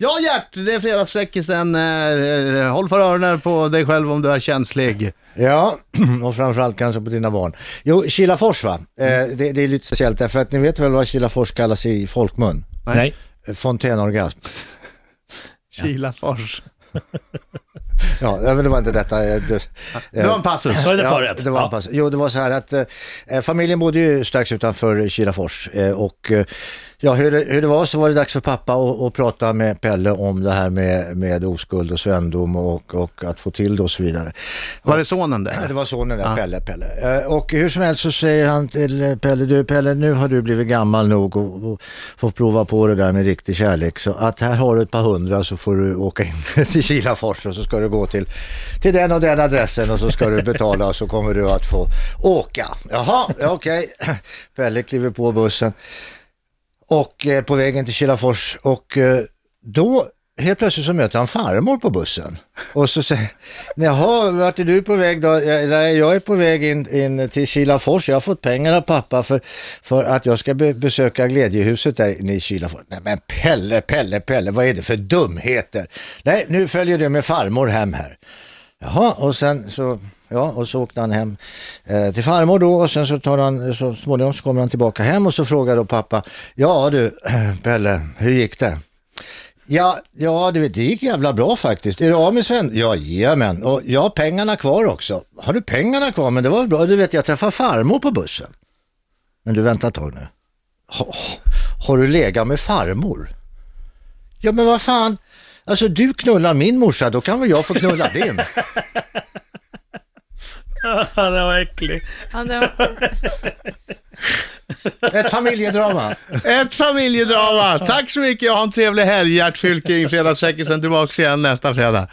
Ja, Gert, det är fredagsfräckisen. Eh, eh, håll för öronen på dig själv om du är känslig. Ja, och framförallt kanske på dina barn. Jo, Kilafors va? Eh, det, det är lite speciellt därför att ni vet väl vad Kilafors kallas i folkmun? Nej. Eh, Fontänorgasm. Kilafors. Ja, men det var inte detta. Det, Det var en passus. Var det Ja, det var en Ja. pass. Jo, det var så här att eh, familjen bodde ju strax utanför Kilafors eh, och ja, hur, det, hur det var så var det dags för pappa att, att prata med Pelle om det här med, med oskuld och svendom och, och att få till det och så vidare. Var det sonen Ja, det? Det var sonen där, Ja. Pelle, Pelle. Eh, Och hur som helst så säger han till Pelle, du Pelle, nu har du blivit gammal nog och, och får prova på det där med riktig kärlek. Så att här har du ett par hundra så får du åka in till Kilafors och så ska du gå till, till den och den adressen och så ska du betala och så kommer du att få åka. Jaha, ja, okej. Pelle kliver på bussen och eh, på vägen till Kilafors och eh, då helt plötsligt så möter han farmor på bussen. Och så säger jaha, vart är du på väg då? Jag, nej, jag är på väg in, in till Kilafors. Jag har fått pengar av pappa för, för att jag ska be, besöka glädjehuset där inne i Kilafors. Nej men Pelle, Pelle, Pelle, vad är det för dumheter? Nej, nu följer du med farmor hem här. Jaha, och sen så, ja, och så åkte han hem eh, till farmor då och sen så tar han, så småningom så kommer han tillbaka hem och så frågar då pappa, ja du Pelle, hur gick det? Ja, ja det, det gick jävla bra faktiskt. Är du av med Sven? Ja, jajamän. Och jag har pengarna kvar också. Har du pengarna kvar? Men det var bra. Du vet, jag träffade farmor på bussen. Men du, vänta ett tag nu. Ha, har du legat med farmor? Ja, men vad fan. Alltså, du knullar min morsa, då kan väl jag få knulla din? Ja, det var äcklig. Ja, det var... Ett familjedrama. Ett familjedrama. Tack så mycket. Ha en trevlig helg. Gert Fylking, fredagsfräckisen tillbaka igen nästa fredag.